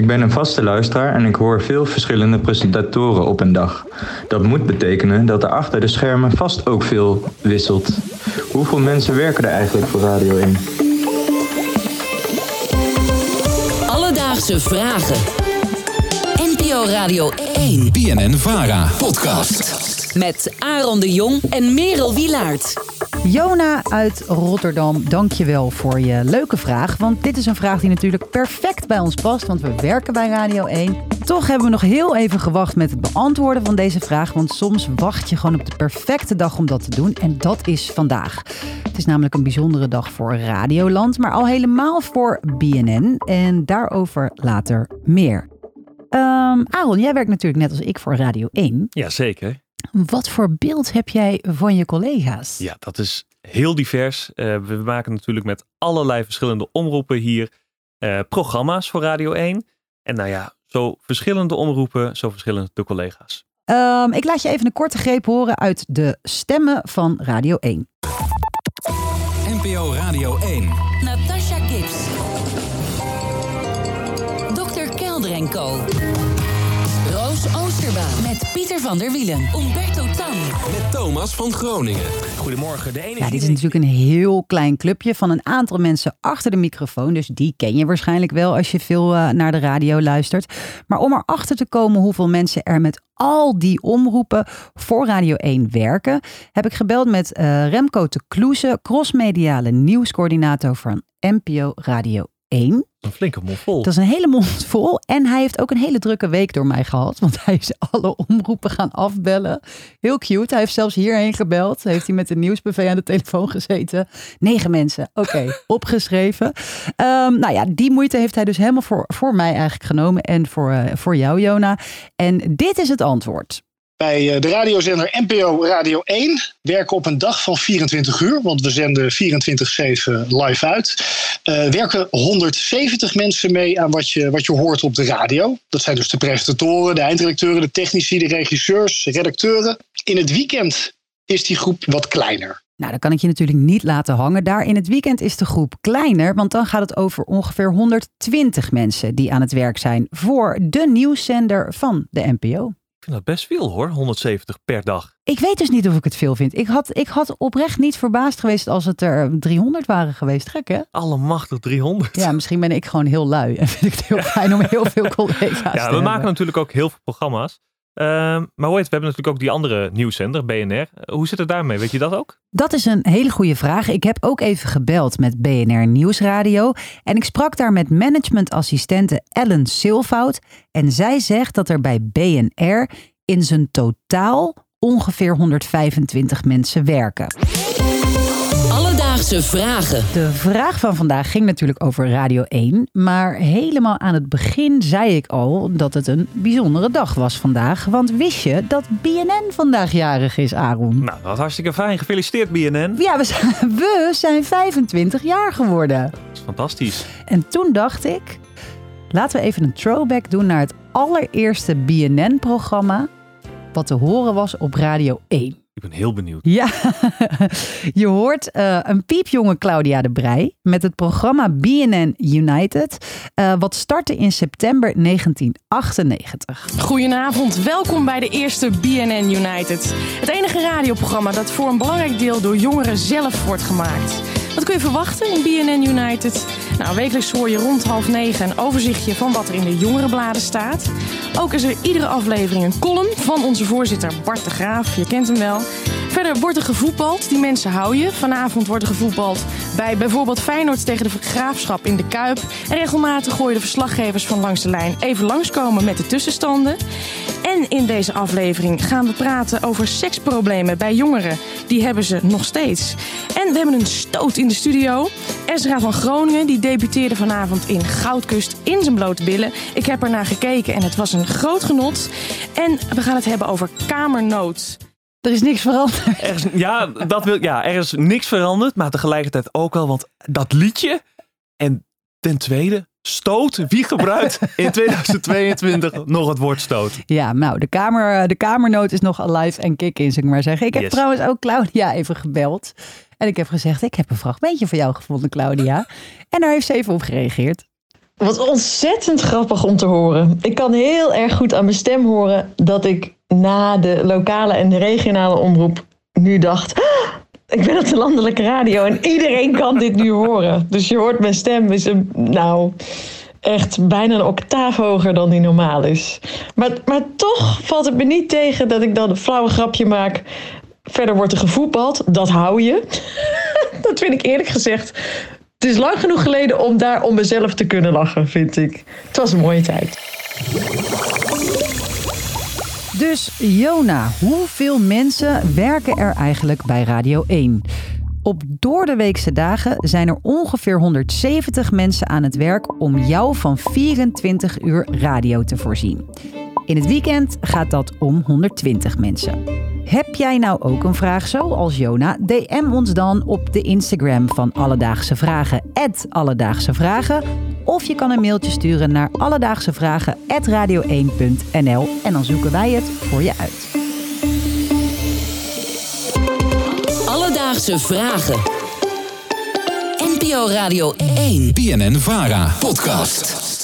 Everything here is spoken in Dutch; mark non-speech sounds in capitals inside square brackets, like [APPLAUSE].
Ik ben een vaste luisteraar en ik hoor veel verschillende presentatoren op een dag. Dat moet betekenen dat er achter de schermen vast ook veel wisselt. Hoeveel mensen werken er eigenlijk voor Radio 1? Alledaagse vragen. NPO Radio 1. BNN Vara. Podcast. Met Aaron de Jong en Merel Wilaert. Jona uit Rotterdam, dankjewel voor je leuke vraag. Want dit is een vraag die natuurlijk perfect bij ons past, want we werken bij Radio 1. Toch hebben we nog heel even gewacht met het beantwoorden van deze vraag. Want soms wacht je gewoon op de perfecte dag om dat te doen. En dat is vandaag. Het is namelijk een bijzondere dag voor Radioland, maar al helemaal voor BNN. En daarover later meer. Um, Aaron, jij werkt natuurlijk net als ik voor Radio 1. Jazeker. Wat voor beeld heb jij van je collega's? Ja, dat is heel divers. Uh, we maken natuurlijk met allerlei verschillende omroepen hier uh, programma's voor Radio 1. En nou ja, zo verschillende omroepen, zo verschillende de collega's. Um, ik laat je even een korte greep horen uit de stemmen van Radio 1. NPO Radio 1. Natasha Gibbs. Dr. Kelder Co. Roos Oosterbaan. Met Pieter van der Wielen. Umberto Tan. Met Thomas van Groningen. Goedemorgen. De enige Ja, dit is natuurlijk een heel klein clubje van een aantal mensen achter de microfoon. Dus die ken je waarschijnlijk wel als je veel uh, naar de radio luistert. Maar om erachter te komen hoeveel mensen er met al die omroepen voor Radio 1 werken, heb ik gebeld met uh, Remco de Kloeze, crossmediale nieuwscoördinator van NPO Radio 1. Een flinke mond vol. Dat is een hele mond vol. En hij heeft ook een hele drukke week door mij gehad. Want hij is alle omroepen gaan afbellen. Heel cute. Hij heeft zelfs hierheen gebeld. Heeft hij met de nieuwsbv aan de telefoon gezeten. Negen mensen. Oké, okay, [LAUGHS] opgeschreven. Um, nou ja, die moeite heeft hij dus helemaal voor, voor mij eigenlijk genomen. En voor, uh, voor jou, Jona. En dit is het antwoord. Bij de radiozender NPO Radio 1 werken op een dag van 24 uur, want we zenden 24-7 live uit. Uh, werken 170 mensen mee aan wat je, wat je hoort op de radio. Dat zijn dus de presentatoren, de eindredacteuren, de technici, de regisseurs, de redacteuren. In het weekend is die groep wat kleiner. Nou, dat kan ik je natuurlijk niet laten hangen. Daar in het weekend is de groep kleiner, want dan gaat het over ongeveer 120 mensen die aan het werk zijn voor de nieuwszender van de NPO. Ik vind dat best veel hoor, 170 per dag. Ik weet dus niet of ik het veel vind. Ik had, ik had oprecht niet verbaasd geweest als het er 300 waren geweest. Gek hè? Allemachtig 300. Ja, misschien ben ik gewoon heel lui en vind ik het heel [LAUGHS] fijn om heel veel collega's ja, te we hebben. maken natuurlijk ook heel veel programma's. Uh, maar heet, we hebben natuurlijk ook die andere nieuwszender, BNR. Hoe zit het daarmee? Weet je dat ook? Dat is een hele goede vraag. Ik heb ook even gebeld met BNR Nieuwsradio. En ik sprak daar met managementassistente Ellen Silvout. En zij zegt dat er bij BNR in zijn totaal ongeveer 125 mensen werken. Vragen. De vraag van vandaag ging natuurlijk over Radio 1. Maar helemaal aan het begin zei ik al dat het een bijzondere dag was vandaag. Want wist je dat BNN vandaag jarig is, Aaron? Nou, dat is hartstikke fijn. Gefeliciteerd, BNN. Ja, we zijn, [LAUGHS] we zijn 25 jaar geworden. Dat is fantastisch. En toen dacht ik, laten we even een throwback doen naar het allereerste BNN-programma. Wat te horen was op Radio 1. Ik ben heel benieuwd. Ja, [LAUGHS] je hoort uh, een piepjonge Claudia de Brij met het programma BNN United, uh, wat startte in september 1998. Goedenavond, welkom bij de eerste BNN United. Het enige radioprogramma dat voor een belangrijk deel door jongeren zelf wordt gemaakt. Wat kun je verwachten in BNN United? Nou, wekelijks hoor je rond half negen een overzichtje van wat er in de jongerenbladen staat. Ook is er iedere aflevering een column van onze voorzitter Bart de Graaf. Je kent hem wel. Verder wordt er gevoetbald. Die mensen hou je. Vanavond wordt er gevoetbald bij bijvoorbeeld Feyenoord tegen de Graafschap in de Kuip. En regelmatig gooien de verslaggevers van Langs de Lijn even langskomen met de tussenstanden. En in deze aflevering gaan we praten over seksproblemen bij jongeren. Die hebben ze nog steeds. En we hebben een stoot in de studio. Ezra van Groningen die debuteerde vanavond in Goudkust in zijn blote billen. Ik heb er naar gekeken en het was een groot genot. En we gaan het hebben over kamernood. Er is niks veranderd. Er is, ja, dat wil, ja, er is niks veranderd, maar tegelijkertijd ook wel, want dat liedje en ten tweede, stoot, wie gebruikt in [LAUGHS] 2022 nog het woord stoot? Ja, nou, de, kamer, de kamernoot is nog alive en kick in, zeg ik maar zeggen. Ik heb Yes. trouwens ook Claudia even gebeld. En ik heb gezegd, ik heb een fragmentje voor jou gevonden, Claudia. En daar heeft ze even op gereageerd. Wat ontzettend grappig om te horen. Ik kan heel erg goed aan mijn stem horen dat ik na de lokale en de regionale omroep nu dacht. "Ah, ik ben op de landelijke radio en iedereen kan dit nu horen. Dus je hoort mijn stem is nou echt bijna een octaaf hoger dan die normaal is. Maar, maar toch valt het me niet tegen dat ik dan een flauwe grapje maak. Verder wordt er gevoetbald, dat hou je. [LAUGHS] dat vind ik eerlijk gezegd. Het is lang genoeg geleden om daar om mezelf te kunnen lachen, vind ik. Het was een mooie tijd. Dus Jona, hoeveel mensen werken er eigenlijk bij Radio 1? Op doordeweekse dagen zijn er ongeveer 170 mensen aan het werk om jou van 24 uur radio te voorzien. In het weekend gaat dat om 120 mensen. Heb jij nou ook een vraag zoals Jona? DM ons dan op de Instagram van Alledaagse Vragen, Alledaagse Vragen. Of je kan een mailtje sturen naar alledaagsevragen.radio1.nl en dan zoeken wij het voor je uit. Alledaagse vragen. NPO Radio 1. BNN Vara podcast.